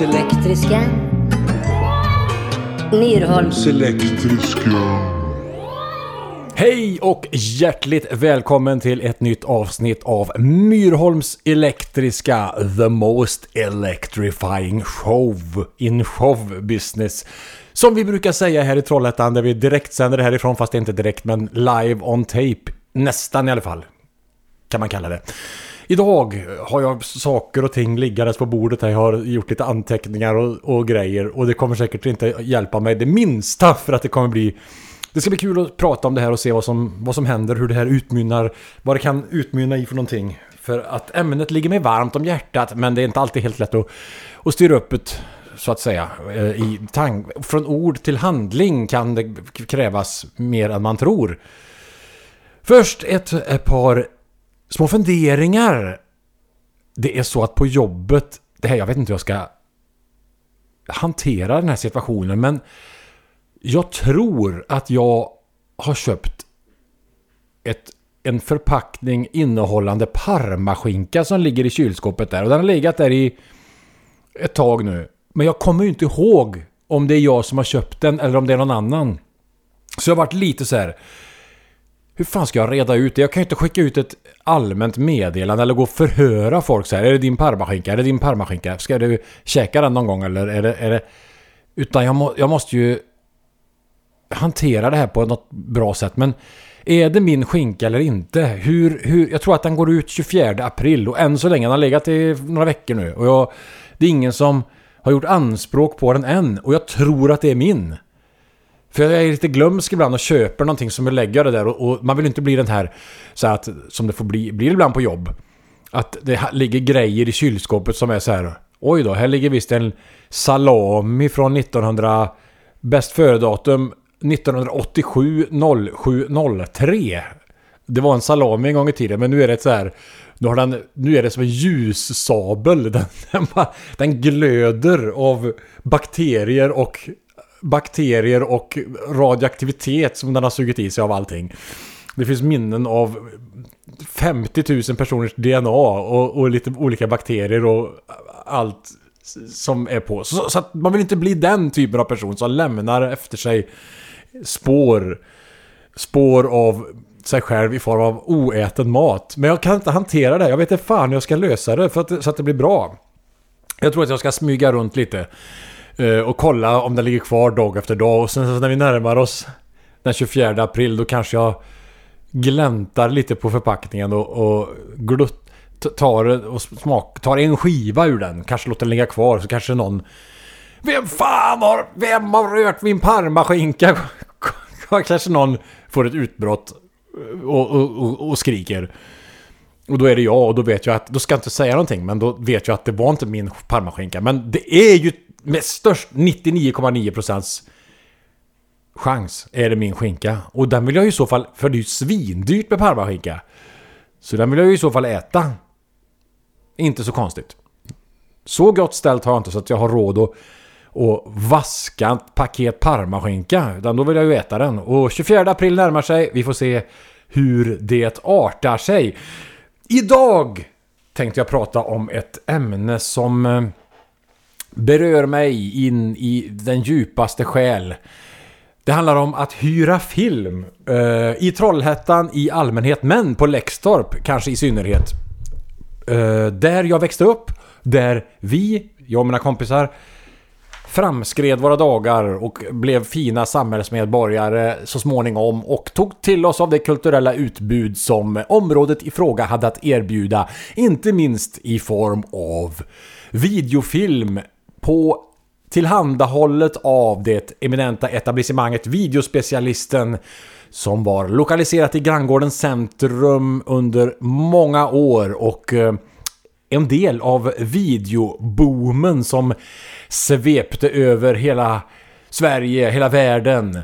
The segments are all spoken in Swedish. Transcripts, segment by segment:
Elektriska. Myrholms. Elektriska. Hej och hjärtligt välkommen till ett nytt avsnitt av Myrholms Elektriska The Most Electrifying Show in Show Business. Som vi brukar säga här i Trollhättan där vi direkt sänder det härifrån fast det är inte direkt men live on tape. Nästan i alla fall. Kan man kalla det. Idag har jag saker och ting liggandes på bordet här. Jag har gjort lite anteckningar och, och grejer. Och det kommer säkert inte hjälpa mig det minsta för att det kommer bli... Det ska bli kul att prata om det här och se vad som, vad som händer, hur det här utmynnar, vad det kan utmynna i för någonting. För att ämnet ligger mig varmt om hjärtat, men det är inte alltid helt lätt att, att styra upp ett, så att säga, eh, i tank. Från ord till handling kan det krävas mer än man tror. Först ett, ett par små funderingar. Det är så att på jobbet, det här jag vet inte hur jag ska hantera den här situationen men jag tror att jag har köpt ett, en förpackning innehållande parmaskinka som ligger i kylskåpet där och den har legat där i ett tag nu. Men jag kommer ju inte ihåg om det är jag som har köpt den eller om det är någon annan. Så jag har varit lite så här. Hur fan ska jag reda ut det? Jag kan ju inte skicka ut ett allmänt meddelande eller gå och förhöra folk så här. Är det din parmaskinka? Är det din parmaskinka? Ska du käka den någon gång eller är det... Är det... Utan jag, må, jag måste ju hantera det här på något bra sätt. Men är det min skinka eller inte? Hur, hur, jag tror att den går ut 24 april och än så länge den har legat i några veckor nu. Och jag, det är ingen som har gjort anspråk på den än. Och jag tror att det är min. För jag är lite glömsk ibland och köper någonting som jag lägger det där och, och, man vill inte bli den här så att som det får bli, blir ibland på jobb. Att det ligger grejer i kylskåpet som är så här. Oj då, här ligger visst en salami från 1900 bäst före-datum 1987 07 03. Det var en salami en gång i tiden men nu är det så här nu, har den, nu är det som en ljussabel. Den, den, den glöder av bakterier och bakterier och radioaktivitet som den har sugit i sig av allting. Det finns minnen av 50 000 personers DNA och, och lite olika bakterier och allt som är på. Så, så, att man vill inte bli den typen av person som lämnar efter sig spår, spår av sig själv i form av oäten mat. Men jag kan inte hantera det. Jag vet inte fan hur jag ska lösa det för att, så att det blir bra. Jag tror att jag ska smyga runt lite. Eh, och kolla om den ligger kvar dag efter dag. Och sen när vi närmar oss den 24 april då kanske jag gläntar lite på förpackningen och, och glutt, tar, och smak, tar en skiva ur den. Kanske låter den ligga kvar så kanske någon... Vem fan har... Vem har rört min parmaskinka? kanske någon får ett utbrott och, och, och, och skriker. Och då är det jag och då vet jag att... Då ska jag inte säga någonting men då vet jag att det var inte min parmaskinka. Men det är ju med störst 99,9% chans är det min skinka. Och den vill jag ju i så fall, för det är ju svindyrt med parmaskinka. Så den vill jag ju i så fall äta. Inte så konstigt. Så gott ställt har jag inte så att jag har råd att och vaska ett paket parmaskinka. Utan då vill jag ju äta den. Och 24 april närmar sig. Vi får se hur det artar sig. Idag tänkte jag prata om ett ämne som eh, berör mig in i den djupaste själ. Det handlar om att hyra film. Uh, I Trollhättan i allmänhet, men på Läxtorp kanske i synnerhet. Uh, där jag växte upp, där vi, jag och mina kompisar, framskred våra dagar och blev fina samhällsmedborgare så småningom och tog till oss av det kulturella utbud som området i fråga hade att erbjuda. Inte minst i form av videofilm, på tillhandahållet av det eminenta etablissemanget Videospecialisten som var lokaliserat i Granngårdens centrum under många år och eh, en del av videoboomen som svepte över hela Sverige, hela världen.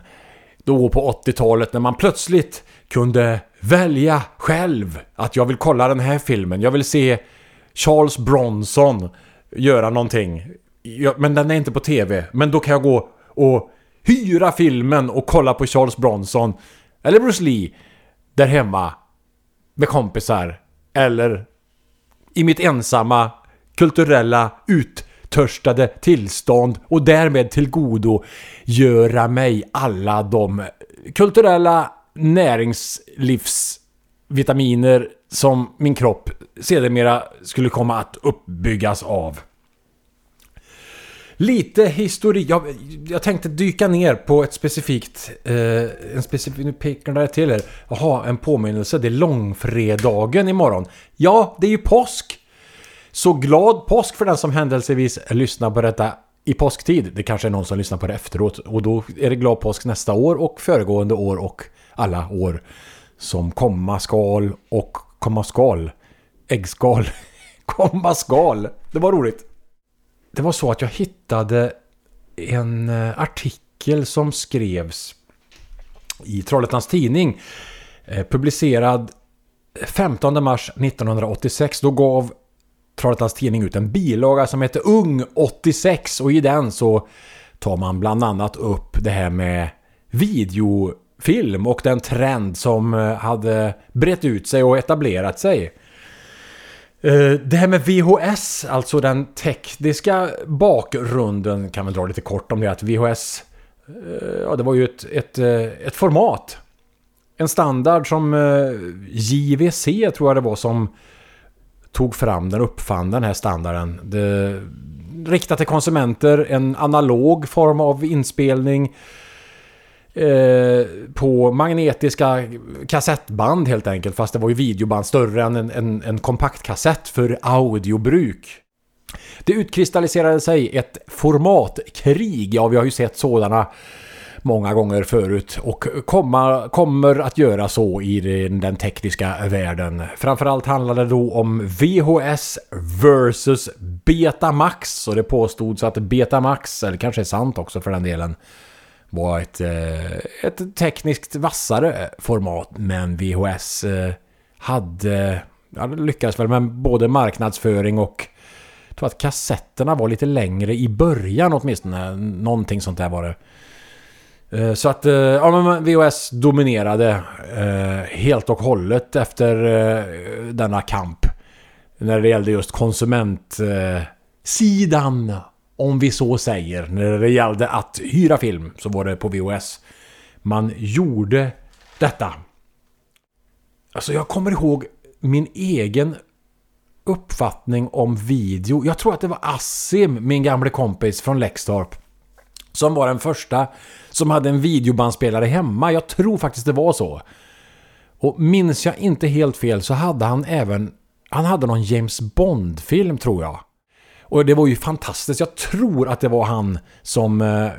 Då på 80-talet när man plötsligt kunde välja själv att jag vill kolla den här filmen. Jag vill se Charles Bronson göra någonting men den är inte på tv. Men då kan jag gå och hyra filmen och kolla på Charles Bronson eller Bruce Lee där hemma med kompisar eller i mitt ensamma kulturella uttörstade tillstånd och därmed tillgodogöra mig alla de kulturella näringslivsvitaminer som min kropp sedermera skulle komma att uppbyggas av. Lite historik. Jag, jag tänkte dyka ner på ett specifikt... Eh, en specifik... Nu pekar det till här. Jaha, en påminnelse. Det är långfredagen imorgon. Ja, det är ju påsk! Så glad påsk för den som händelsevis lyssnar på detta i påsktid. Det kanske är någon som lyssnar på det efteråt. Och då är det glad påsk nästa år och föregående år och alla år som komma skal och komma skal. Äggskal. komma skal. Det var roligt. Det var så att jag hittade en eh, artikel som skrevs i Trollhättans Tidning. Eh, publicerad 15 mars 1986. Då gav Trollhättans Tidning ut en bilaga som heter Ung 86 och i den så tar man bland annat upp det här med videofilm och den trend som eh, hade brett ut sig och etablerat sig. Eh, det här med VHS, alltså den tekniska bakgrunden kan man dra lite kort om det. Att VHS, eh, ja det var ju ett, ett, ett format. En standard som JVC tror jag det var som tog fram den, uppfann den här standarden. Det, riktat till konsumenter, en analog form av inspelning Eh, på magnetiska kassettband helt enkelt. Fast det var ju videoband större än en, en, en kompaktkassett för audiobruk. Det utkristalliserade sig ett formatkrig. Ja, vi har ju sett sådana många gånger förut och komma, kommer att göra så i den, den tekniska världen. Framförallt handlar det då om VHS versus Betamax och det påstods att Betamax, eller kanske är sant också för den delen, var ett, eh, ett tekniskt vassare format. Men VHS eh, hade, hade, lyckats lyckades väl med både marknadsföring och jag tror att kassetterna var lite längre i början åtminstone. Någonting sånt där var det. Eh, så att eh, ja, men VHS dominerade eh, helt och hållet efter denna kamp. När det gällde just konsumentsidan om vi så säger, när det gällde att hyra film så var det på VHS. Man gjorde detta. Alltså jag kommer ihåg min egen uppfattning om video. Jag tror att det var Assim, min gamle kompis från Lextorp. Som var den första som hade en videobandspelare hemma. Jag tror faktiskt det var så. Och minns jag inte helt fel så hade han även... Han hade någon James Bond-film tror jag. Och det var ju fantastiskt. Jag tror att det var han som eh,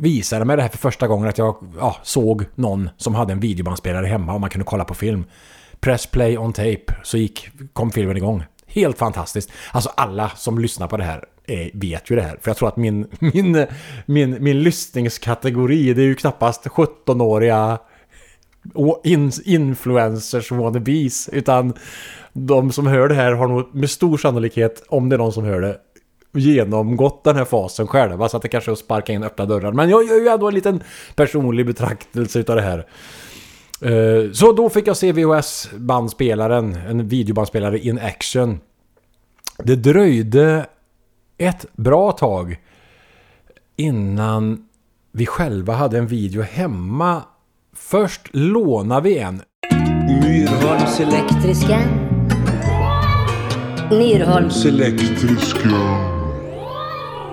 visade mig det här för första gången. Att jag ja, såg någon som hade en videobandspelare hemma och man kunde kolla på film. Press play on tape så gick, kom filmen igång. Helt fantastiskt. Alltså alla som lyssnar på det här eh, vet ju det här. För jag tror att min, min, min, min lyssningskategori det är ju knappast 17-åriga influencers wannabes. Utan de som hör det här har nog med stor sannolikhet, om det är någon som hör det, genomgått den här fasen själva så att det kanske är att sparka in öppna dörrar. Men jag gör ju ändå en liten personlig betraktelse utav det här. Eh, så då fick jag se VHS-bandspelaren, en videobandspelare in action. Det dröjde ett bra tag innan vi själva hade en video hemma. Först lånade vi en. Myrholms elektriska. Myrholms elektriska.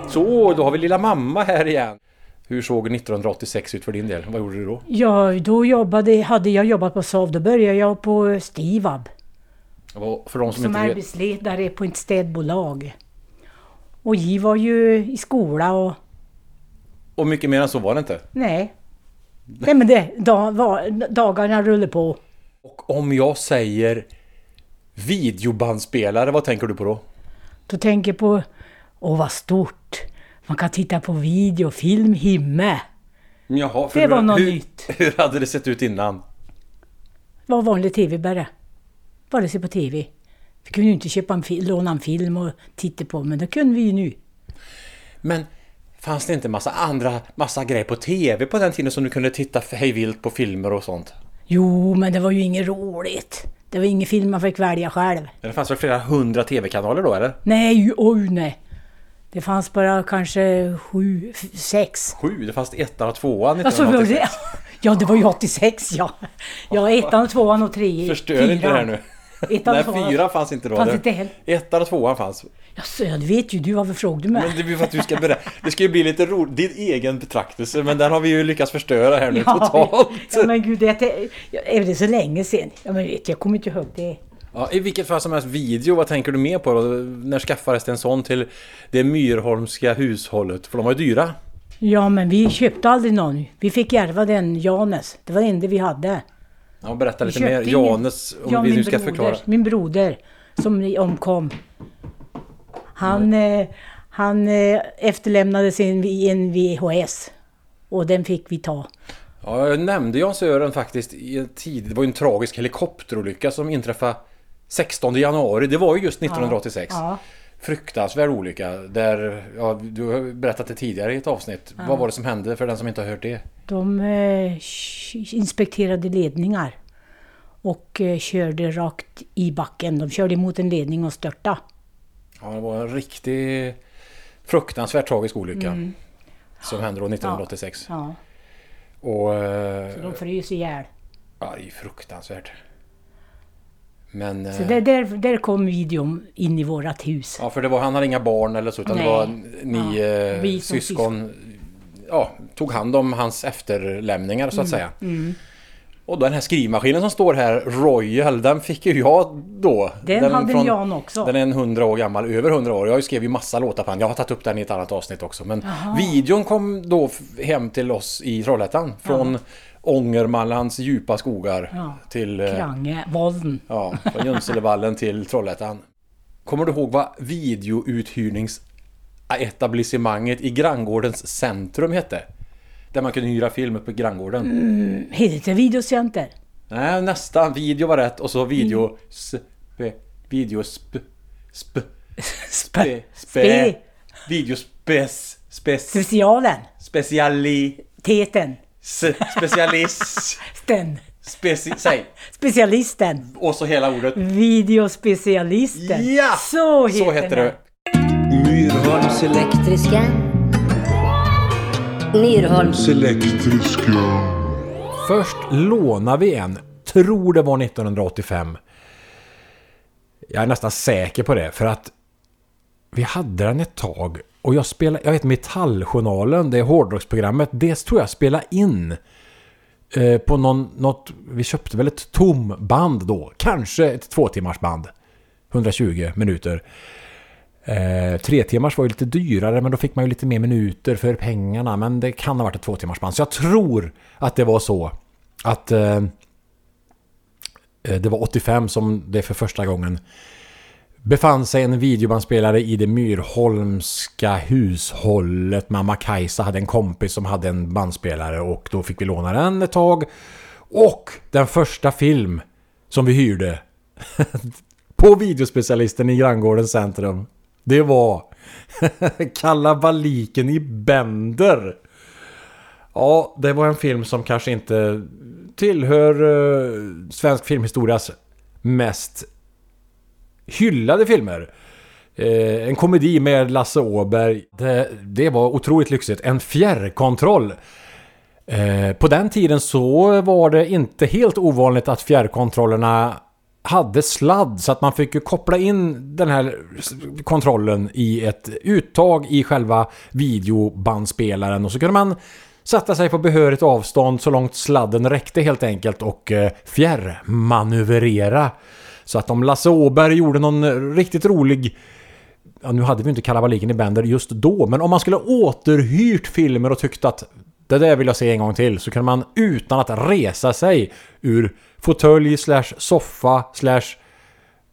Så, då har vi lilla mamma här igen. Hur såg 1986 ut för din del? Vad gjorde du då? Ja, då jobbade, hade jag jobbat på Saab. Då började jag på Stivab. För de som, som inte arbetsledare på ett städbolag. Och vi var ju i skola och... Och mycket mer än så var det inte? Nej. Nej men det, dag, var, dagarna rullade på. Och om jag säger videobandspelare, vad tänker du på då? Då tänker jag på Åh, vad stort! Man kan titta på video, film, himme. Jaha, det var något hur, nytt. Hur hade det sett ut innan? var vanlig tv bara. Bara se på tv. Vi kunde ju inte köpa en låna en film och titta på, men det kunde vi ju nu. Men fanns det inte massa andra, massa grejer på tv på den tiden som du kunde titta hej vilt på filmer och sånt? Jo, men det var ju inget roligt. Det var ingen film man fick välja själv. Det fanns väl flera hundra tv-kanaler då, eller? Nej, oj nej. Det fanns bara kanske sju, sex. Sju, det fanns ettan och tvåan Alltså, var det, 1986. ja, det var ju 86 ja. Ja, ettan, tvåan och tre, Förstör fyran. inte det här nu. Ettan, Nej, tvåan. fyra fanns inte då. Fanns Det- inte heller. Ettan och tvåan fanns. Jaså, ja, du vet ju du. Varför frågade du mig? Men det blir för att du ska berätta. Det ska ju bli lite roligt. Din egen betraktelse. Men den har vi ju lyckats förstöra här nu totalt. Ja, men gud, det är, är det så länge sedan? Ja, men vet, jag kommer inte ihåg det. Ja, I vilket fall som helst video, vad tänker du mer på då? När skaffades det en sån till det Myrholmska hushållet? För de var ju dyra. Ja, men vi köpte aldrig någon. Vi fick ärva den, Janes. Det var det enda vi hade. Ja, berätta lite mer. Janes, om ja, vi nu ska broder, förklara. Min broder som omkom. Han, eh, han eh, efterlämnade sin en VHS. Och den fick vi ta. Ja, jag nämnde Jan Sören faktiskt i en tid. Det var ju en tragisk helikopterolycka som inträffade 16 januari. Det var ju just 1986. Ja. Fruktansvärd olycka. Där, ja, du har berättat det tidigare i ett avsnitt. Vad var det som hände för den som inte har hört det? De eh, inspekterade ledningar. Och eh, körde rakt i backen. De körde emot en ledning och störtade. Ja, det var en riktig fruktansvärt tragisk olycka. Mm. Som hände då 1986. Ja, Och... eh, de frös ihjäl. Ja, det är fruktansvärt. Men... Så eh, där, där, där kom videon in i vårat hus. Ja, för det var, han hade inga barn eller så, utan Nej. det var ni Ja, eh, vi syskon... Ja, tog hand om hans efterlämningar så att säga. Mm. Och den här skrivmaskinen som står här, Royal, den fick ju jag då. Den hade Jan också. Den är en hundra år gammal, över hundra år. Jag skrev ju massa låtar på den. Jag har tagit upp den i ett annat avsnitt också. Men videon kom då hem till oss i Trollhättan. Från Ångermanlands djupa skogar Ja. till... eh, Krange, Volden. Ja, från Junselevallen till Trollhättan. Kommer du ihåg vad videouthyrningsetablissemanget i Granngårdens centrum hette? Där man kunde hyra film uppe på Granngården. Heter det videocenter? Nej, nästan. Video var rätt och så video... Spe, video sp, sp, spe, spe, video spes, spes, Specialen. speciali, Teten. s, specialist, Sten. speci, säg. Specialisten. Och så hela ordet. Videospecialisten. Ja! Så heter, Så heter det. Myrholms Elektriska. Myrholms. elektriska. Först lånar vi en, tror det var 1985. Jag är nästan säker på det för att vi hade den ett tag och jag spelade, jag vet Metalljournalen, det är hårdrocksprogrammet, det tror jag spelade in eh, på någon, något, vi köpte väl ett tomband då, kanske ett två timmars band. 120 minuter. Eh, tre timmars var ju lite dyrare men då fick man ju lite mer minuter för pengarna. Men det kan ha varit ett två timmars band. Så jag tror att det var så att eh, eh, det var 85 som det för första gången befann sig en videobandspelare i det Myrholmska hushållet. Mamma Kajsa hade en kompis som hade en bandspelare och då fick vi låna den ett tag. Och den första film som vi hyrde på videospecialisten i Granngårdens centrum. Det var Kalabaliken i Bender. Ja, det var en film som kanske inte tillhör eh, svensk filmhistorias mest hyllade filmer. Eh, en komedi med Lasse Åberg. Det, det var otroligt lyxigt. En fjärrkontroll. Eh, på den tiden så var det inte helt ovanligt att fjärrkontrollerna hade sladd så att man fick ju koppla in den här kontrollen i ett uttag i själva videobandspelaren och så kunde man sätta sig på behörigt avstånd så långt sladden räckte helt enkelt och eh, fjärrmanövrera. Så att om Lasse Åberg gjorde någon riktigt rolig ja, nu hade vi inte kalabaliken i Bender just då, men om man skulle återhyrt filmer och tyckt att det där vill jag se en gång till så kunde man utan att resa sig ur fåtölj slash soffa slash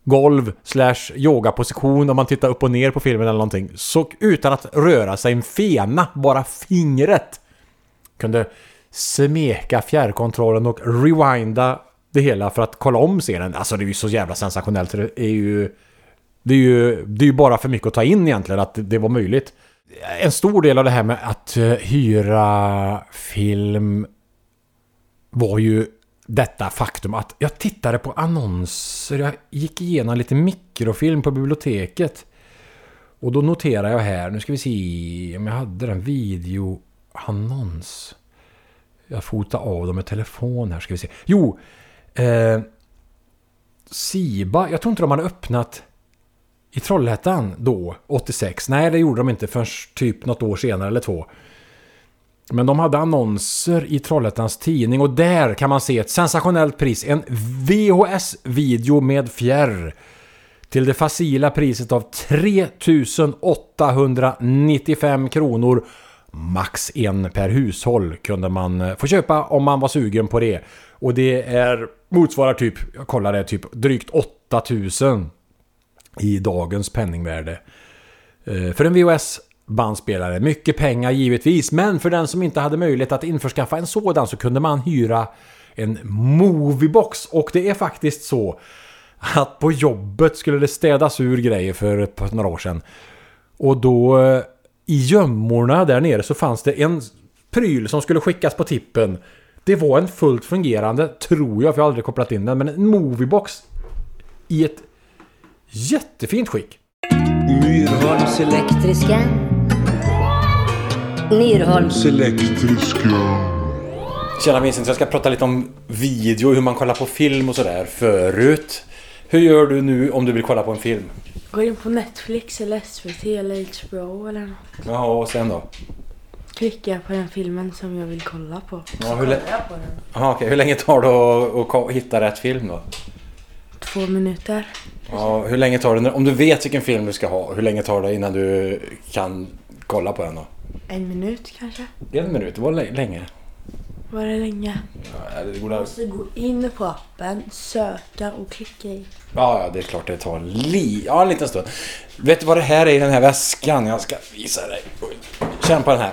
golv slash yogaposition om man tittar upp och ner på filmen eller någonting. Så utan att röra sig en fena, bara fingret kunde smeka fjärrkontrollen och rewinda det hela för att kolla om scenen. Alltså det är ju så jävla sensationellt. Det är ju... Det är ju, det är ju bara för mycket att ta in egentligen att det var möjligt. En stor del av det här med att eh, hyra film var ju detta faktum att jag tittade på annonser, jag gick igenom lite mikrofilm på biblioteket. Och då noterar jag här, nu ska vi se om jag hade den videoannons. Jag fotar av dem med telefon här, ska vi se. Jo! Eh, Siba, jag tror inte de hade öppnat i Trollhättan då, 86. Nej, det gjorde de inte förrän typ något år senare eller två. Men de hade annonser i Trollhättans tidning och där kan man se ett sensationellt pris. En VHS-video med fjärr. Till det facila priset av 3895 kronor. Max en per hushåll kunde man eh, få köpa om man var sugen på det. Och det är motsvarar typ, jag kollade, typ drygt 8000 i dagens penningvärde. Eh, för en VHS-bandspelare. Mycket pengar givetvis, men för den som inte hade möjlighet att införskaffa en sådan så kunde man hyra en Moviebox. Och det är faktiskt så att på jobbet skulle det städas ur grejer för ett par, några år sedan. Och då eh, i gömmorna där nere så fanns det en pryl som skulle skickas på tippen. Det var en fullt fungerande, tror jag, för jag har aldrig kopplat in den, men en Moviebox i ett jättefint skick. Myrholms Elektriska. Myrholms. elektriska. Tjena Vincent, jag ska prata lite om video, hur man kollar på film och sådär förut. Hur gör du nu om du vill kolla på en film? Gå in på Netflix eller SVT eller HBO eller något. Ja, och sen då? Klicka på den filmen som jag vill kolla på. Ja, hur, lä- Aha, okej. hur länge tar det att, att hitta rätt film då? Två minuter. Ja, hur länge tar det, om du vet vilken film du ska ha, hur länge tar det innan du kan kolla på den då? En minut kanske. En minut, det var lä- länge. Var det länge? Ja, det går Måste gå in på appen, söka och klicka i. Ja, ja, det är klart det tar li ja, en liten stund. Vet du vad det här är i den här väskan? Jag ska visa dig. Känn på den här.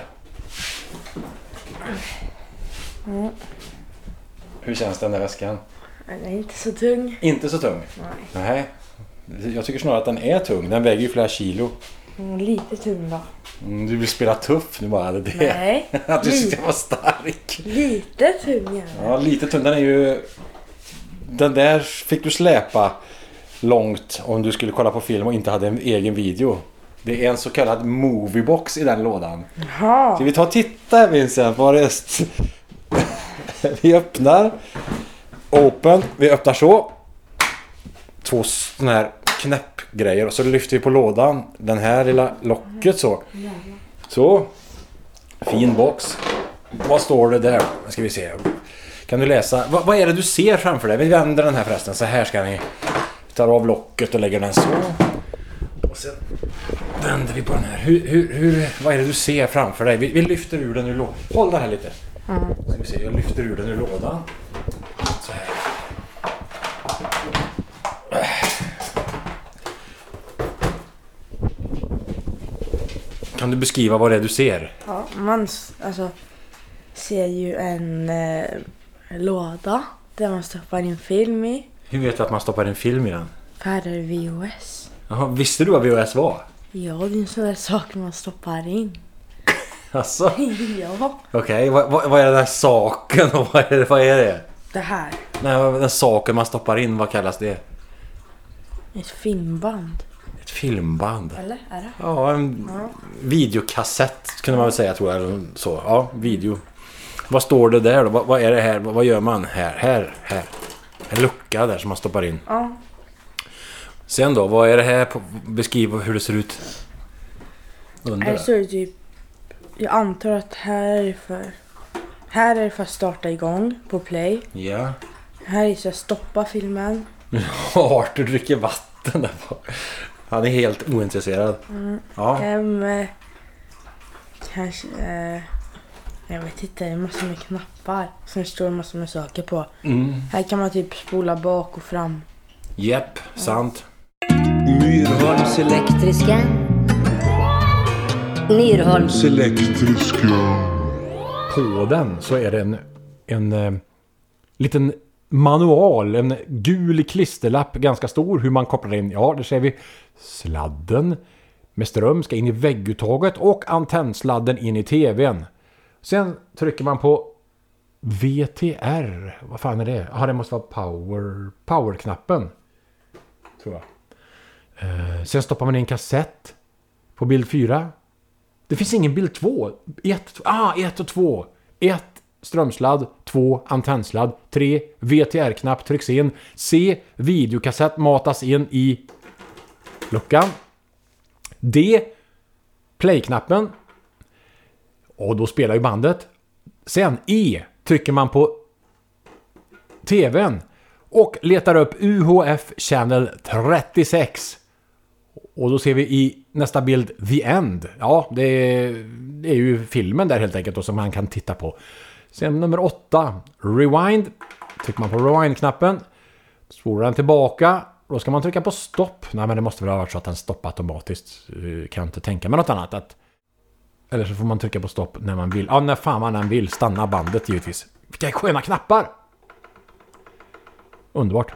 Hur känns den där väskan? Den är inte så tung. Inte så tung? Nej. Nej. Jag tycker snarare att den är tung. Den väger ju flera kilo. Mm, lite tung då. Mm, du vill spela tuff nu bara. Det. Nej. Att du ska vara stark. lite tung är. Ja, lite tung. Den är ju... Den där fick du släpa långt om du skulle kolla på film och inte hade en egen video. Det är en så kallad moviebox i den lådan. Jaha. Ska vi ta och titta Vincent? Vad det är? Vi öppnar. Open. Vi öppnar så. Två sådana här knäppgrejer och så lyfter vi på lådan. Den här lilla locket så. Så. Fin box. Vad står det där? Nu ska vi se. Kan du läsa? Vad, vad är det du ser framför dig? Vi vänder den här förresten. Så här ska ni. Vi tar av locket och lägger den så. Och sen vänder vi på den här. Hur, hur, hur, vad är det du ser framför dig? Vi, vi lyfter ur den ur lådan. Håll den här lite. Ska vi se, jag lyfter ur den ur lådan. Så här. Kan du beskriva vad det är du ser? Ja, man alltså, ser ju en eh, låda där man stoppar in film i. Hur vet du att man stoppar en film i den? För här är det VHS. Jaha, visste du vad VHS var? Ja, det är en sån där sak man stoppar in. Alltså, ja. okej. Vad, vad, vad är den här saken och vad är det? Vad är det? Det här. Nej, vad- den saken man stoppar in, vad kallas det? Ett filmband. Ett filmband. Eller? Är det? Ja, en videokassett kunde man väl säga tror jag. eller Så, ja, video. Vad står det där då? Vad, vad är det här? Vad, vad gör man? Här, här, här. En lucka där som man stoppar in. Ja. Sen då, vad är det här? På, beskriv hur det ser ut. Under. Här står det typ... Jag antar att här är det för... Här är det för att starta igång på play. Ja. Här är det så att stoppa filmen. Arthur dricker vatten där bak. Han är helt ointresserad. Ja. Hem... Eh, kanske... Eh, jag vet inte, det är massor med knappar. Det står massor med saker på. Mm. Här kan man typ spola bak och fram. Jepp, sant. Myrholms Elektriska. Myrholms. elektriska. På den så är det en, en eh, liten manual, en gul klisterlapp, ganska stor, hur man kopplar in, ja, där ser vi sladden med ström ska in i vägguttaget och antennsladden in i tvn. Sen trycker man på VTR, vad fan är det? Ja, det måste vara power, powerknappen. Tror jag. Eh, sen stoppar man in kassett. På bild 4. Det finns ingen bild 2. 1, ah, 1 och 2. 1 strömsladd, 2 antennsladd, 3 VTR-knapp trycks in, C videokassett matas in i luckan. D play-knappen. Och då spelar ju bandet. Sen E trycker man på TVn och letar upp UHF Channel 36. Och då ser vi i nästa bild The End. Ja, det är, det är ju filmen där helt enkelt då, som man kan titta på. Sen nummer 8, Rewind. Trycker man på Rewind-knappen. Spolar den tillbaka. Då ska man trycka på stopp. Nej men det måste väl ha varit så att den stoppar automatiskt. Eh, kan inte tänka mig något annat. Att... Eller så får man trycka på stopp när man vill. Ja, när fan man än vill. Stanna bandet givetvis. Vilka sköna knappar! Underbart.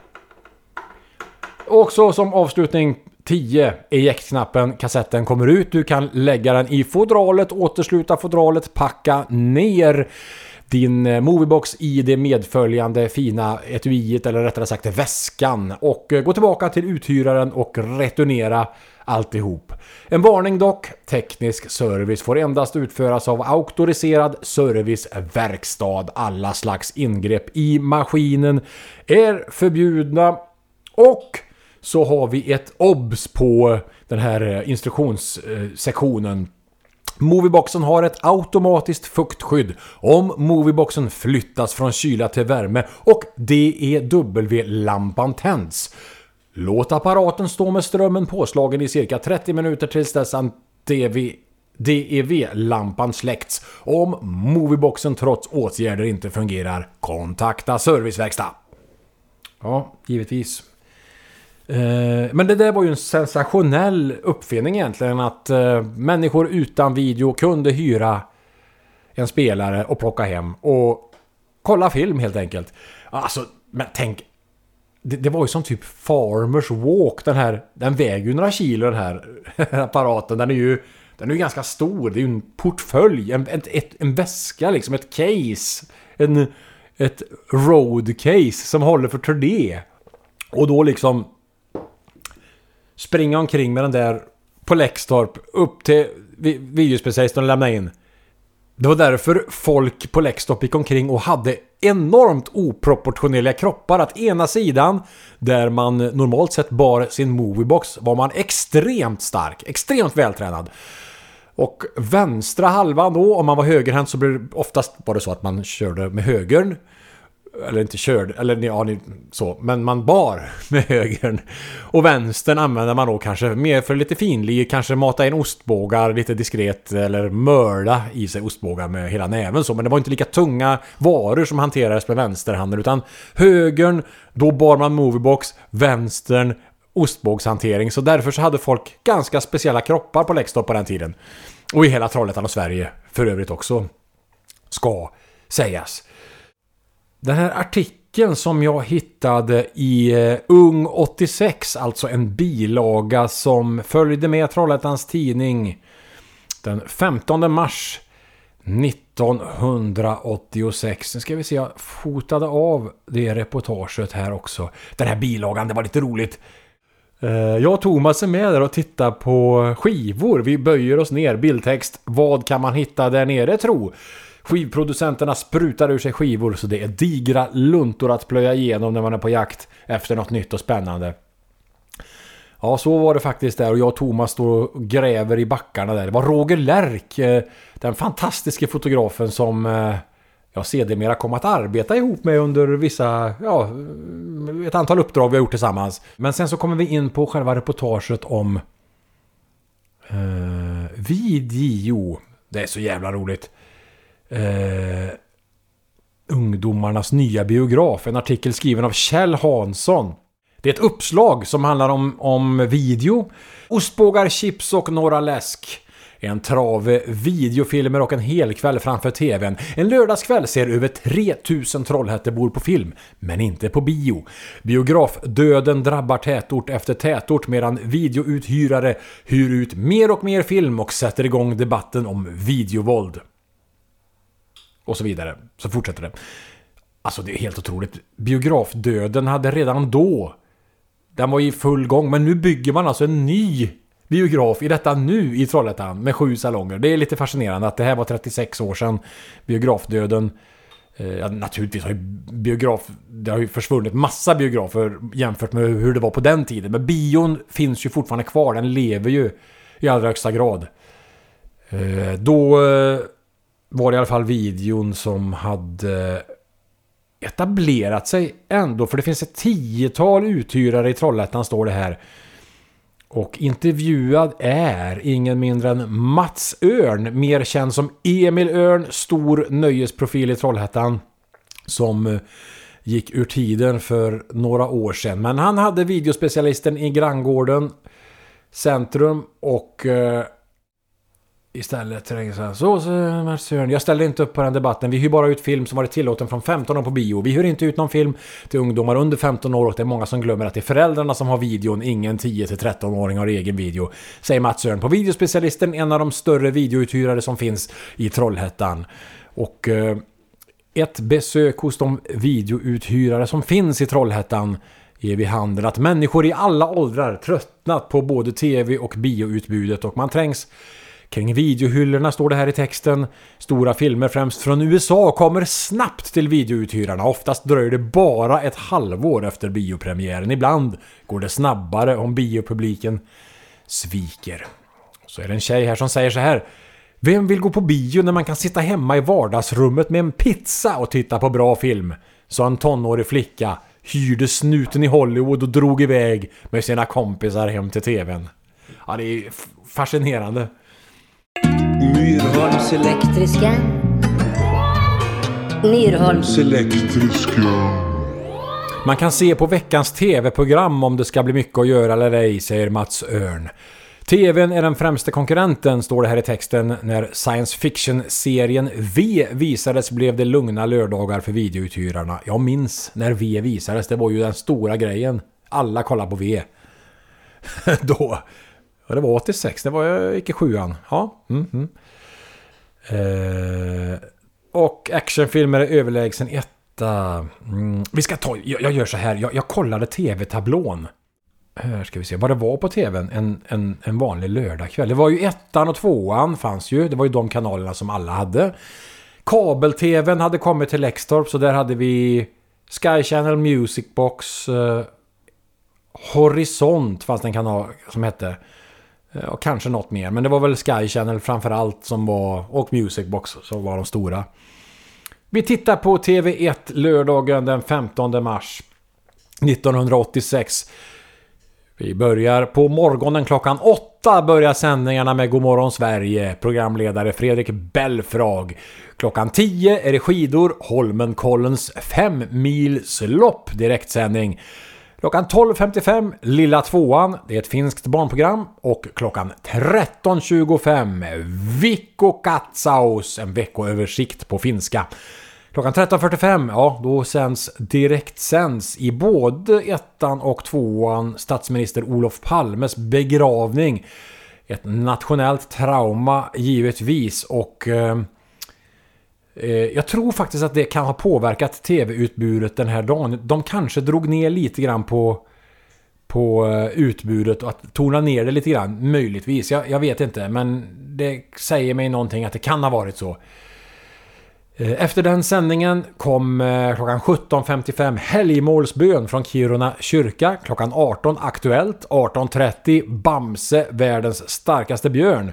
Också som avslutning 10. Ejektknappen, Kassetten kommer ut. Du kan lägga den i fodralet, återsluta fodralet, packa ner din eh, Moviebox i det medföljande fina etuiet eller rättare sagt väskan och eh, gå tillbaka till uthyraren och returnera alltihop. En varning dock. Teknisk service får endast utföras av auktoriserad serviceverkstad. Alla slags ingrepp i maskinen är förbjudna och så har vi ett obs på den här eh, instruktionssektionen. Movieboxen har ett automatiskt fuktskydd om Movieboxen flyttas från kyla till värme och DEW-lampan tänds. Låt apparaten stå med strömmen påslagen i cirka 30 minuter tills dess att DV DEV-lampan släckts. Om Movieboxen trots åtgärder inte fungerar, kontakta serviceverkstad. Ja, givetvis. Eh, men det där var ju en sensationell uppfinning egentligen att eh, människor utan video kunde hyra en spelare och plocka hem och kolla film helt enkelt. Alltså, men tänk. Det, det var ju som typ Farmers Walk den här. Den väger ju några kilo den här apparaten. Den är ju den är ju ganska stor. Det är ju en portfölj, en, ett, ett, en väska liksom, ett case. En, ett road case som håller för turné. Och då liksom springa omkring med den där på Lextorp upp till videospecialisten och lämna in. Det var därför folk på Lextorp gick omkring och hade enormt oproportionerliga kroppar. Att ena sidan, där man normalt sett bar sin moviebox, var man extremt stark, extremt vältränad. Och vänstra halvan då, om man var högerhänt så blev det oftast var det så att man körde med högern. Eller inte körde, eller ja, ni- så. Men man bar med högern. Och vänstern använde man då kanske mer för lite finlir. Kanske mata in ostbågar lite diskret. Eller mörda i sig ostbågar med hela näven så. Men det var inte lika tunga varor som hanterades med vänsterhanden. Utan högern, då bar man moviebox. Vänstern, ostbågshantering. Så därför så hade folk ganska speciella kroppar på Lextorp på den tiden. Och i hela Trollhättan och Sverige för övrigt också. Ska sägas. Den här artikeln som jag hittade i eh, Ung 86, alltså en bilaga som följde med Trollhättans tidning den 15 mars 1986. Nu ska vi se, jag fotade av det reportaget här också. Den här bilagan, det var lite roligt. Eh, jag och Thomas är med där och tittar på skivor. Vi böjer oss ner. Bildtext. Vad kan man hitta där nere tro? Skivproducenterna sprutar ur sig skivor så det är digra luntor att plöja igenom när man är på jakt efter något nytt och spännande. Ja, så var det faktiskt där och jag och Thomas står och gräver i backarna där. Det var Roger Lärk, eh, den fantastiske fotografen som eh, jag sedermera kom att arbeta ihop med under vissa, ja, ett antal uppdrag vi har gjort tillsammans. Men sen så kommer vi in på själva reportaget om eh, video. Det är så jävla roligt. Eh, ungdomarnas nya biograf. En artikel skriven av Kjell Hansson. Det är ett uppslag som handlar om, om video. Ostbågar, chips och några läsk. En trave videofilmer och en hel kväll framför TVn. En lördagskväll ser över 3000 Trollhättebor på film, men inte på bio. Biografdöden drabbar tätort efter tätort medan videouthyrare hyr ut mer och mer film och sätter igång debatten om videovåld. Och så vidare. Så fortsätter det. Alltså det är helt otroligt. Biografdöden hade redan då... Den var i full gång, men nu bygger man alltså en ny biograf i detta nu i Trollhättan med sju salonger. Det är lite fascinerande att det här var 36 år sedan biografdöden. Eh, ja, naturligtvis har ju biograf... Det har ju försvunnit massa biografer jämfört med hur det var på den tiden. Men bion finns ju fortfarande kvar. Den lever ju i allra högsta grad. Eh, då eh, var det i alla fall videon som hade etablerat sig ändå. För det finns ett tiotal uthyrare i Trollhättan står det här. Och intervjuad är ingen mindre än Mats Örn, mer känd som Emil Örn, stor nöjesprofil i Trollhättan. Som eh, gick ur tiden för några år sedan. Men han hade videospecialisten i Granngården Centrum och eh, Istället tänkte jag så, så Mats jag ställer inte upp på den debatten. Vi hyr bara ut film som varit tillåten från 15 år på bio. Vi hyr inte ut någon film till ungdomar under 15 år och det är många som glömmer att det är föräldrarna som har videon, ingen 10-13-åring har egen video. Säger Mats Sören på Videospecialisten, en av de större videouthyrare som finns i Trollhättan. Och eh, ett besök hos de videouthyrare som finns i Trollhättan ger vid handen att människor i alla åldrar tröttnat på både tv och bioutbudet och man trängs Kring videohyllorna står det här i texten. Stora filmer främst från USA kommer snabbt till videouthyrarna. Oftast dröjer det bara ett halvår efter biopremiären. Ibland går det snabbare om biopubliken sviker. Så är det en tjej här som säger så här. Vem vill gå på bio när man kan sitta hemma i vardagsrummet med en pizza och titta på bra film? Sa en tonårig flicka, hyrde snuten i Hollywood och drog iväg med sina kompisar hem till TVn. Ja, det är fascinerande. Myrholms Elektriska. Myrholms. elektriska. Man kan se på veckans TV-program om det ska bli mycket att göra eller ej, säger Mats Örn. TVn är den främsta konkurrenten, står det här i texten. När science fiction-serien V visades blev det lugna lördagar för videouthyrarna. Jag minns när V visades, det var ju den stora grejen. Alla kollade på V. Då. Ja, det var 86, det var jag gick i sjuan. Ja. Mm, -hmm. Eh, och actionfilmer är överlägsen etta. Mm. Vi ska ta, jag, jag gör så här, jag, jag kollade tv-tablån. Här ska vi se vad det var på tvn en, en, en vanlig lördagkväll. Det var ju ettan och tvåan fanns ju. Det var ju de kanalerna som alla hade. Kabel-tvn hade kommit till Lextorp så där hade vi Sky Channel Music Box. Eh, Horisont fanns det en kanal som hette. Eh, och kanske något mer. Men det var väl Sky Channel framförallt som var... Och Music Box som var de stora. Vi tittar på TV1 lördagen den 15 mars 1986. Vi börjar på morgonen klockan åtta börjar sändningarna med Godmorgon Sverige. Programledare Fredrik Belfrag. Klockan 10 är det skidor Holmenkollens 5 mils lopp direktsändning. Klockan 12.55 Lilla Tvåan, det är ett finskt barnprogram. Och klockan 13.25 Vikko Katsaus, en veckoöversikt på finska. Klockan 13.45, ja då sänds direktsänds i både ettan och tvåan statsminister Olof Palmes begravning. Ett nationellt trauma givetvis och eh, eh, Eh, jag tror faktiskt att det kan ha påverkat tv-utbudet den här dagen. De kanske drog ner lite grann på på eh, utbudet och att tona ner det lite grann, möjligtvis. Jag, jag vet inte, men det säger mig någonting att det kan ha varit så. Eh, efter den sändningen kom klockan 17.55 helgmålsbön från Kiruna kyrka. Klockan 18 Aktuellt. 18.30 Bamse, världens starkaste björn.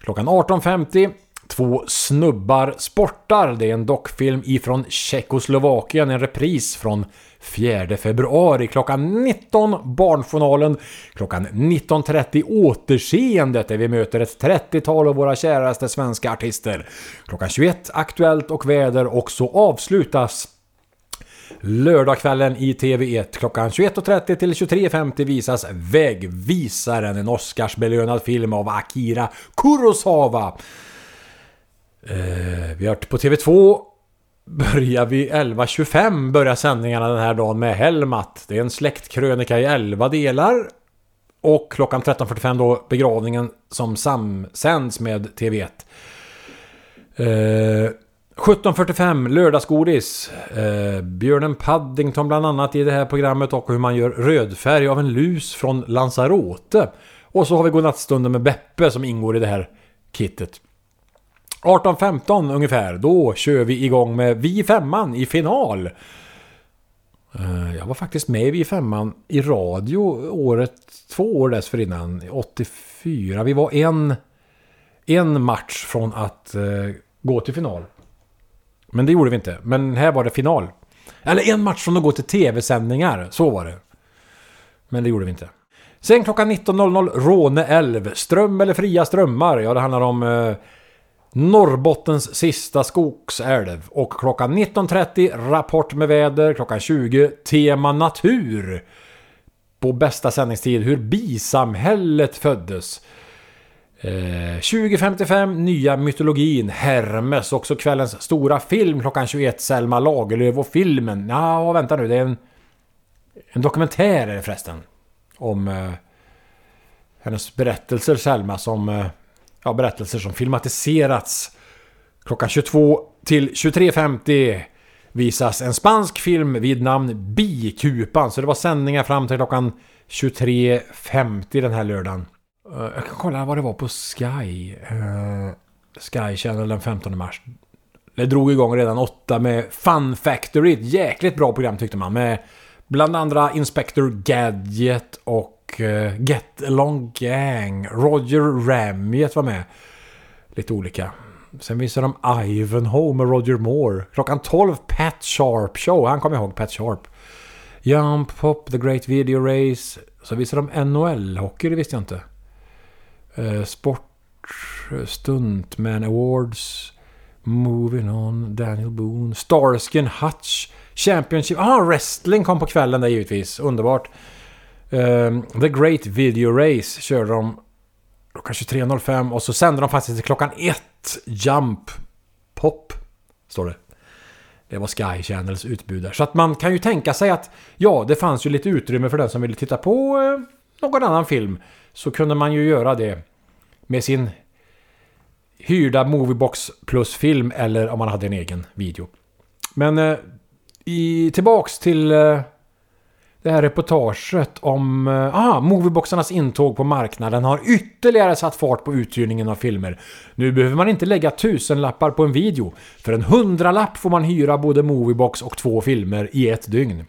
Klockan 18.50 Två snubbar sportar. Det är en dockfilm ifrån Tjeckoslovakien. En repris från 4 februari. Klockan 19 Barnjournalen. Klockan 19.30 Återseendet där vi möter ett 30-tal av våra käraste svenska artister. Klockan 21 Aktuellt och väder och så avslutas Lördagskvällen i TV1 klockan 21.30 till 23.50 visas Vägvisaren, en Oscarsbelönad film av Akira Kurosawa. Eh, vi har på TV2 börjar vi 11.25 börjar sändningarna den här dagen med Helmat. Det är en släktkrönika i 11 delar. Och klockan 13.45 då begravningen som samsänds med TV1. Eh, 17.45 lördagsgodis. Eh, Björnen Paddington bland annat i det här programmet och hur man gör rödfärg av en lus från Lanzarote. Och så har vi Godnattstunden med Beppe som ingår i det här kittet. 18.15 ungefär, då kör vi igång med Vi i femman i final. Eh, jag var faktiskt med i Vi i femman i radio året, två år dessförinnan, 84. Vi var en, en match från att eh, gå till final. Men det gjorde vi inte. Men här var det final. Eller en match från att gå till tv-sändningar, så var det. Men det gjorde vi inte. Sen klockan 19.00 Råne älv. Ström eller fria strömmar? Ja, det handlar om eh, Norrbottens sista skogsälv. Och klockan 19.30 Rapport med väder. Klockan 20 Tema natur. På bästa sändningstid hur bisamhället föddes. Eh, 20.55 Nya mytologin Hermes. Också kvällens stora film klockan 21 Selma Lagerlöf och filmen. Ja, vänta nu. Det är en, en dokumentär är det förresten. Om eh, hennes berättelser Selma som... Eh, ja, berättelser som filmatiserats. Klockan 22 till 23.50 visas en spansk film vid namn Bikupan. Så det var sändningar fram till klockan 23.50 den här lördagen. Eh, jag kan kolla vad det var på Sky. Eh, Sky Channel den 15 mars. Det drog igång redan 8 med Fun Factory. Ett jäkligt bra program tyckte man. Med bland andra Inspector Gadget och Eh, Get Along Gang. Roger Ramiet var med. Lite olika. Sen visade de Ivanhoe med Roger Moore. Klockan 12 Pat Sharp Show. Han kommer ihåg Pat Sharp. Jump Hop, The Great Video Race. Så visade de NHL-hockey, det visste jag inte. Eh, Sport, Stuntman Awards, Moving On, Daniel Boone, Starskin Hutch, Championship. Ah, wrestling kom på kvällen där givetvis. Underbart. Ehm, The Great Video Race körde de klockan 23.05 och så sände de faktiskt till klockan 1 Jump Pop. Står det. Det var Sky Channels utbud där. Så att man kan ju tänka sig att ja, det fanns ju lite utrymme för den som ville titta på eh, någon annan film. Så kunde man ju göra det med sin hyrda Moviebox plus film eller om man hade en egen video. Men eh, i, tillbaks till eh, det här reportaget om ah, Movieboxarnas intåg på marknaden har ytterligare satt fart på uthyrningen av filmer. Nu behöver man inte lägga tusenlappar på en video. För en hundralapp får man hyra både Moviebox och två filmer i ett dygn.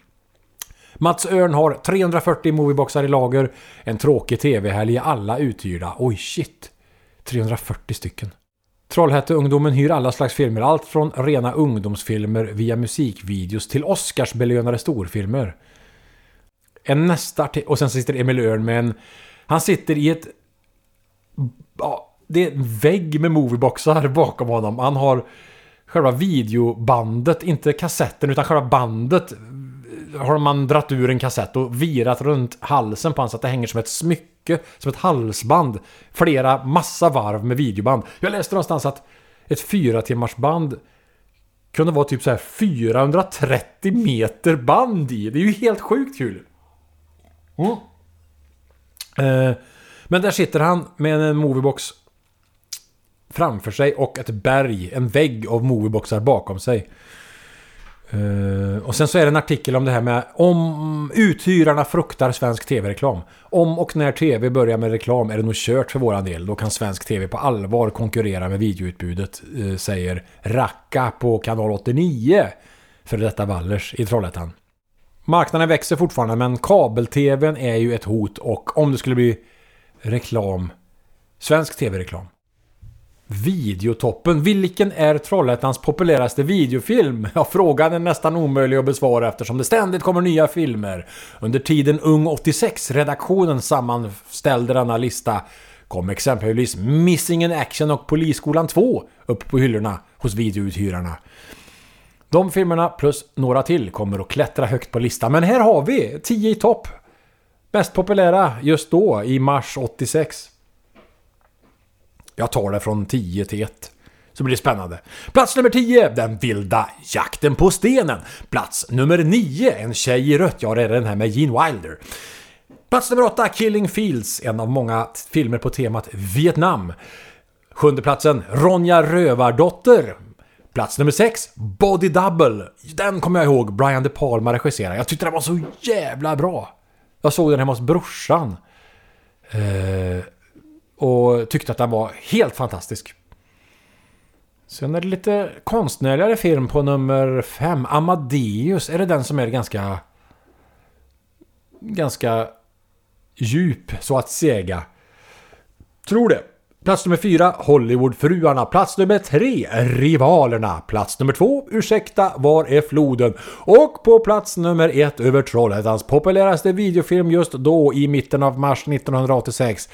Mats Örn har 340 Movieboxar i lager. En tråkig tv-helg alla uthyrda. Oj shit. 340 stycken. Trollhätteungdomen hyr alla slags filmer. Allt från rena ungdomsfilmer via musikvideos till Oscarsbelönade storfilmer. En nästa artist... Och sen sitter Emil Örn med en... Han sitter i ett... Ja, det är en vägg med movieboxar bakom honom. Han har själva videobandet, inte kassetten utan själva bandet har man dratt ur en kassett och virat runt halsen på honom så att det hänger som ett smycke, som ett halsband. Flera, massa varv med videoband. Jag läste någonstans att ett fyra timmars band kunde vara typ så här 430 meter band i. Det är ju helt sjukt kul. Mm. Eh, men där sitter han med en moviebox framför sig och ett berg, en vägg av movieboxar bakom sig. Eh, och sen så är det en artikel om det här med om uthyrarna fruktar svensk tv-reklam. Om och när tv börjar med reklam är det nog kört för våran del. Då kan svensk tv på allvar konkurrera med videoutbudet, eh, säger Racka på kanal 89 för detta Wallers i Trollhättan. Marknaden växer fortfarande men kabel-tvn är ju ett hot och om det skulle bli reklam, svensk tv-reklam. Videotoppen. Vilken är Trollhättans populäraste videofilm? Ja, frågan är nästan omöjlig att besvara eftersom det ständigt kommer nya filmer. Under tiden Ung 86-redaktionen sammanställde denna lista kom exempelvis Missing in Action och Polisskolan 2 upp på hyllorna hos videouthyrarna. De filmerna plus några till kommer att klättra högt på listan. Men här har vi 10 i topp. Mest populära just då i mars 86. Jag tar det från 10 till 1. Så blir det spännande. Plats nummer 10, Den vilda jakten på stenen. Plats nummer 9, En tjej i rött. Ja, det är den här med Gene Wilder. Plats nummer 8, Killing Fields. En av många filmer på temat Vietnam. Sjunde platsen, Ronja Rövardotter. Plats nummer 6, Body Double. Den kommer jag ihåg, Brian De Palma regisserade. Jag tyckte den var så jävla bra. Jag såg den hemma hos brorsan. Eh, och tyckte att den var helt fantastisk. Sen är det lite konstnärligare film på nummer 5. Amadeus. Är det den som är ganska... Ganska djup, så att säga. Tror det. Plats nummer fyra, Hollywoodfruarna. Plats nummer tre, Rivalerna. Plats nummer två, Ursäkta, var är floden? Och på plats nummer ett över Trollhättans populäraste videofilm just då i mitten av mars 1986.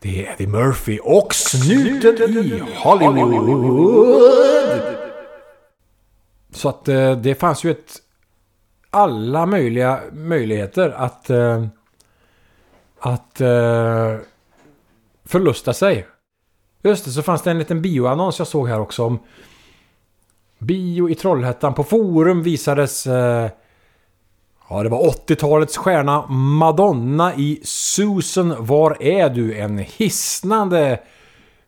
Det är Eddie Murphy och snuten i Hollywood. Så att eh, det fanns ju ett... Alla möjliga möjligheter att... Eh, att... Eh, Förlusta sig. Just det, så fanns det en liten bioannons jag såg här också om bio i Trollhättan. På forum visades... Eh, ja, det var 80-talets stjärna Madonna i Susan, var är du? En hisnande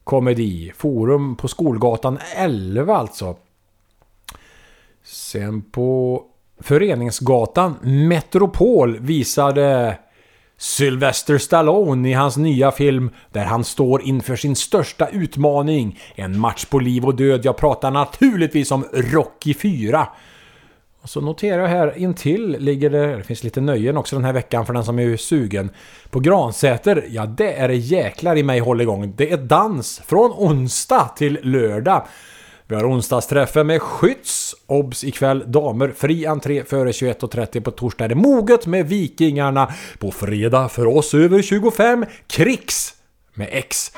komedi. Forum på Skolgatan 11 alltså. Sen på Föreningsgatan Metropol visade Sylvester Stallone i hans nya film där han står inför sin största utmaning. En match på liv och död. Jag pratar naturligtvis om Rocky 4. Och så noterar jag här intill ligger det, det finns lite nöjen också den här veckan för den som är sugen. På Gransäter, ja det är det jäklar i mig håll igång. Det är dans från onsdag till lördag. Vi har onsdagsträffen med Skytts. Obs ikväll damer. Fri entré före 21.30 på torsdag är det moget med Vikingarna. På fredag för oss över 25 Krigs med X.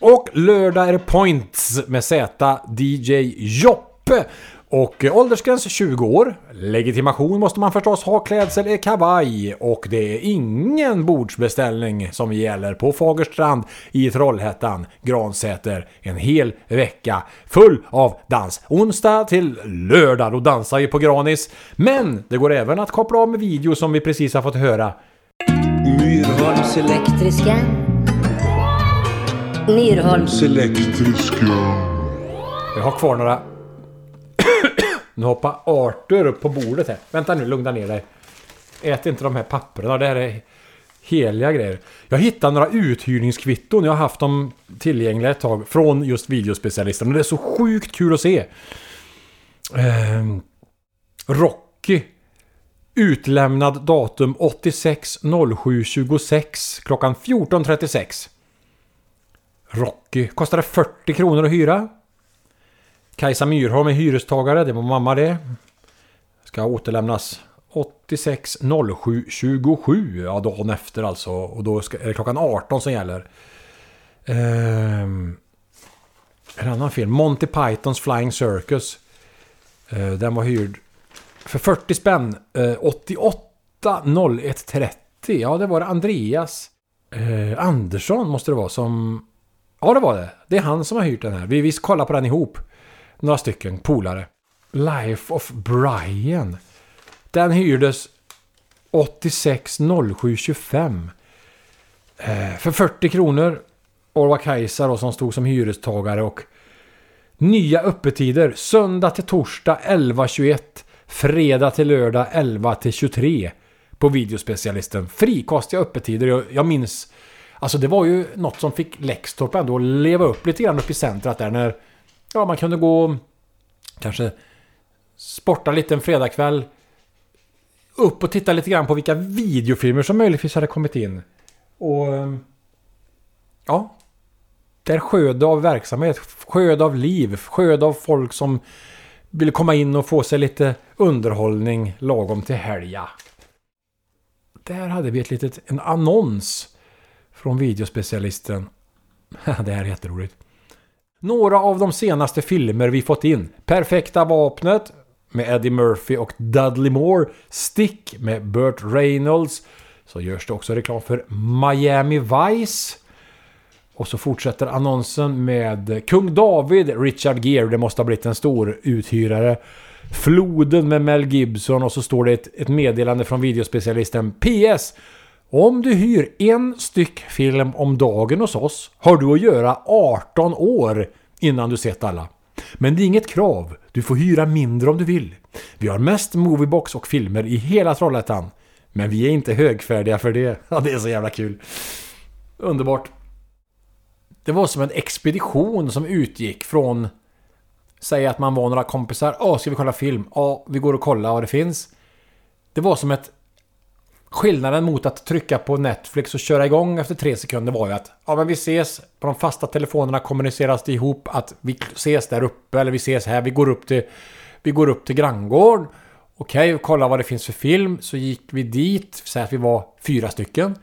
Och lördag är det Points med Z DJ Joppe. Och eh, åldersgräns 20 år. Legitimation måste man förstås ha, klädsel är kavaj. Och det är ingen bordsbeställning som gäller på Fagerstrand i Trollhättan, Gransäter. En hel vecka full av dans. Onsdag till lördag, då dansar vi på Granis. Men det går även att koppla av med video som vi precis har fått höra. Myrholms Elektriska. Myrholms. elektriska. Jag har kvar några nu hoppar Arthur upp på bordet här. Vänta nu, lugna ner dig. Ät inte de här papperna, det här är heliga grejer. Jag hittade några uthyrningskvitton, jag har haft dem tillgängliga ett tag, från just videospecialisten. Och det är så sjukt kul att se. Eh, Rocky. Utlämnad datum 860726. klockan 14.36. Rocky kostade 40 kronor att hyra. Kajsa Myrholm är hyrestagare, det var mamma det. Ska återlämnas 86 07 27, ja dagen efter alltså. Och då ska, är det klockan 18 som gäller. Ehm, en annan film, Monty Pythons Flying Circus. Eh, den var hyrd för 40 spänn. Eh, 88 01 30. Ja, det var det Andreas eh, Andersson måste det vara som... Ja, det var det. Det är han som har hyrt den här. Vi, vi kollar på den ihop. Några stycken polare. Life of Brian. Den hyrdes 86 07 25. Eh, för 40 kronor. Och var Kajsa då som stod som hyrestagare och nya öppettider. Söndag till torsdag 11.21. Fredag till lördag 11 till 23. På videospecialisten. Frikostiga öppettider. Jag, jag minns... Alltså det var ju något som fick Lextorp ändå att leva upp lite grann uppe i centrat där när... Ja, man kunde gå... Kanske sporta lite en fredagkväll. Upp och titta lite grann på vilka videofilmer som möjligtvis hade kommit in. Och... Ehm, ja. Där sjöd av verksamhet, sjöd av liv, sjöd av folk som ville komma in och få sig lite underhållning lagom till helga. Där hade vi ett litet, en annons från videospecialisten. Det här är jätteroligt. Några av de senaste filmer vi fått in. Perfekta vapnet med Eddie Murphy och Dudley Moore. Stick med Burt Reynolds. Så görs det också reklam för Miami Vice. Och så fortsätter annonsen med Kung David, Richard Gere. Det måste ha blivit en stor uthyrare. Floden med Mel Gibson och så står det ett, ett meddelande från videospecialisten PS. Om du hyr en styck film om dagen hos oss har du att göra 18 år innan du sett alla. Men det är inget krav. Du får hyra mindre om du vill. Vi har mest moviebox och filmer i hela Trollhättan. Men vi är inte högfärdiga för det. Ja, det är så jävla kul. Underbart. Det var som en expedition som utgick från... Säg att man var några kompisar. Ja, ska vi kolla film? Ja, vi går och kollar vad det finns. Det var som ett... Skillnaden mot att trycka på Netflix och köra igång efter tre sekunder var ju att ja, men vi ses på de fasta telefonerna kommuniceras det ihop att vi ses där uppe eller vi ses här. Vi går upp till, vi går upp till granngården. Okej, okay, kolla vad det finns för film. Så gick vi dit, säg att vi var fyra stycken.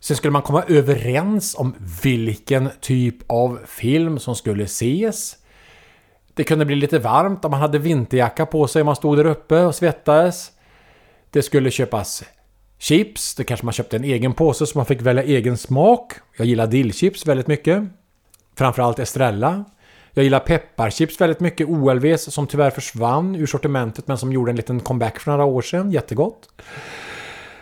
Sen skulle man komma överens om vilken typ av film som skulle ses. Det kunde bli lite varmt om man hade vinterjacka på sig om man stod där uppe och svettades. Det skulle köpas chips. Det kanske man köpte en egen påse så man fick välja egen smak. Jag gillar dillchips väldigt mycket. Framförallt Estrella. Jag gillar pepparchips väldigt mycket. OLVs som tyvärr försvann ur sortimentet men som gjorde en liten comeback för några år sedan. Jättegott.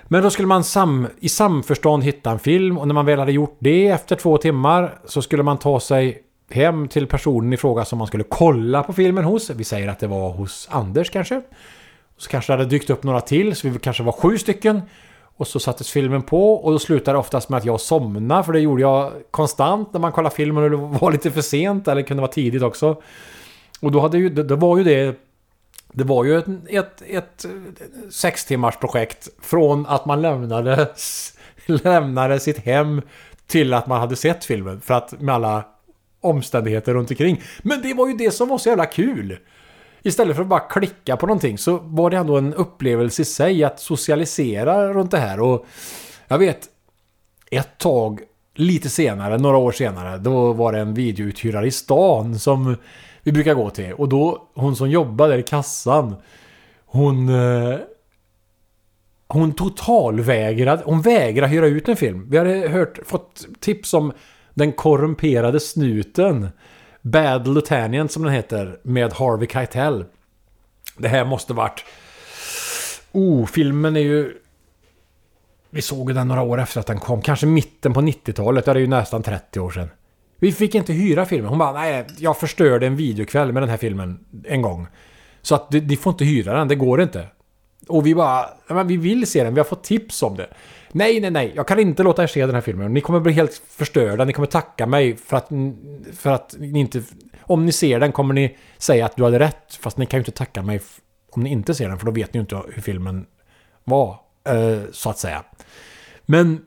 Men då skulle man sam, i samförstånd hitta en film och när man väl hade gjort det efter två timmar så skulle man ta sig hem till personen i fråga som man skulle kolla på filmen hos. Vi säger att det var hos Anders kanske. Så kanske det hade dykt upp några till, så vi kanske var sju stycken. Och så sattes filmen på och då slutade det oftast med att jag somnade, för det gjorde jag konstant när man kollade filmen och det var lite för sent, eller kunde vara tidigt också. Och då hade ju, det, det var ju det... Det var ju ett, ett, ett sex timmars projekt från att man lämnade, lämnade sitt hem till att man hade sett filmen. För att med alla omständigheter runt omkring. Men det var ju det som var så jävla kul! Istället för att bara klicka på någonting så var det ändå en upplevelse i sig att socialisera runt det här. Och jag vet, ett tag, lite senare, några år senare, då var det en videouthyrare i stan som vi brukar gå till. Och då, hon som jobbade där i kassan, hon... eh, Hon totalvägrade, hon vägrade hyra ut en film. Vi hade hört, fått tips om Den korrumperade snuten. Bad Lieutenant som den heter, med Harvey Keitel. Det här måste varit... Oh, filmen är ju... Vi såg den några år efter att den kom. Kanske mitten på 90-talet. Det är ju nästan 30 år sedan. Vi fick inte hyra filmen. Hon bara, nej, jag förstörde en videokväll med den här filmen en gång. Så att ni får inte hyra den, det går inte. Och vi bara, "Ja, men vi vill se den, vi har fått tips om det. Nej, nej, nej, jag kan inte låta er se den här filmen. Ni kommer bli helt förstörda, ni kommer tacka mig för att, för att ni inte... Om ni ser den kommer ni säga att du hade rätt. Fast ni kan ju inte tacka mig om ni inte ser den, för då vet ni ju inte hur filmen var, eh, så att säga. Men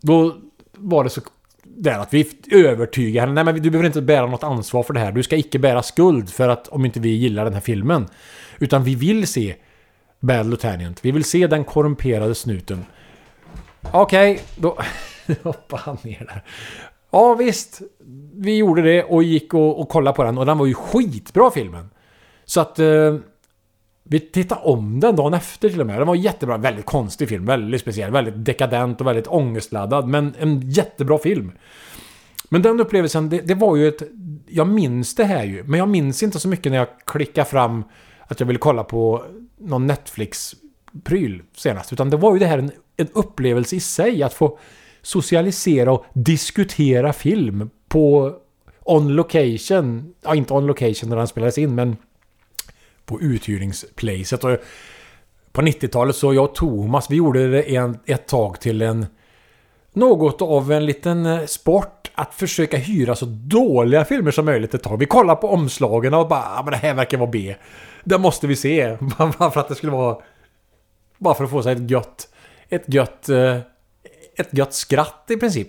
då var det så där att vi övertygade henne. Nej men du behöver inte bära något ansvar för det här. Du ska icke bära skuld för att om inte vi gillar den här filmen. Utan vi vill se Bad Lieutenant. Vi vill se den korrumperade snuten. Okej, då hoppade han ner där. Ja visst, vi gjorde det och gick och, och kollade på den och den var ju skitbra filmen. Så att eh, vi tittade om den dagen efter till och med. Den var jättebra, väldigt konstig film, väldigt speciell, väldigt dekadent och väldigt ångestladdad. Men en jättebra film. Men den upplevelsen, det, det var ju ett... Jag minns det här ju, men jag minns inte så mycket när jag klickade fram att jag ville kolla på någon Netflix-pryl senast. Utan det var ju det här en, en upplevelse i sig att få socialisera och diskutera film på on location. Ja, inte on location när den spelades in, men på uthyrningsplacet. Och på 90-talet så jag och Thomas, vi gjorde det en, ett tag till en något av en liten eh, sport att försöka hyra så dåliga filmer som möjligt ett tag. Vi kollade på omslagen och bara, ah, men det här verkar vara B. Det måste vi se. Bara för att det skulle vara... Bara för att få sig ett gött... Ett gött... Eh, ett gött skratt i princip.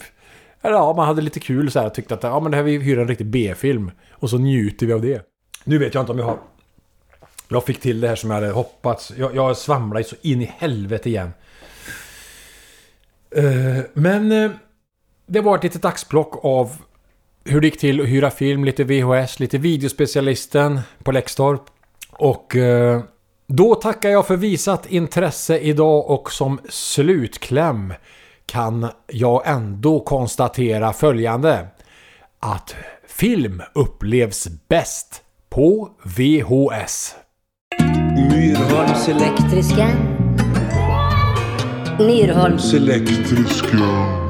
Eller ja, man hade lite kul så här och tyckte att ja, men det här vi hyr en riktig B-film. Och så njuter vi av det. Nu vet jag inte om jag har... Jag fick till det här som jag hade hoppats. Jag, jag svamlade så in i helvete igen. Eh, men eh, det var ett litet axplock av hur det gick till att hyra film, lite VHS, lite videospecialisten på Lextorp och eh, då tackar jag för visat intresse idag och som slutkläm kan jag ändå konstatera följande. Att film upplevs bäst på VHS. Myrholms Elektriska. Myrholms elektriska.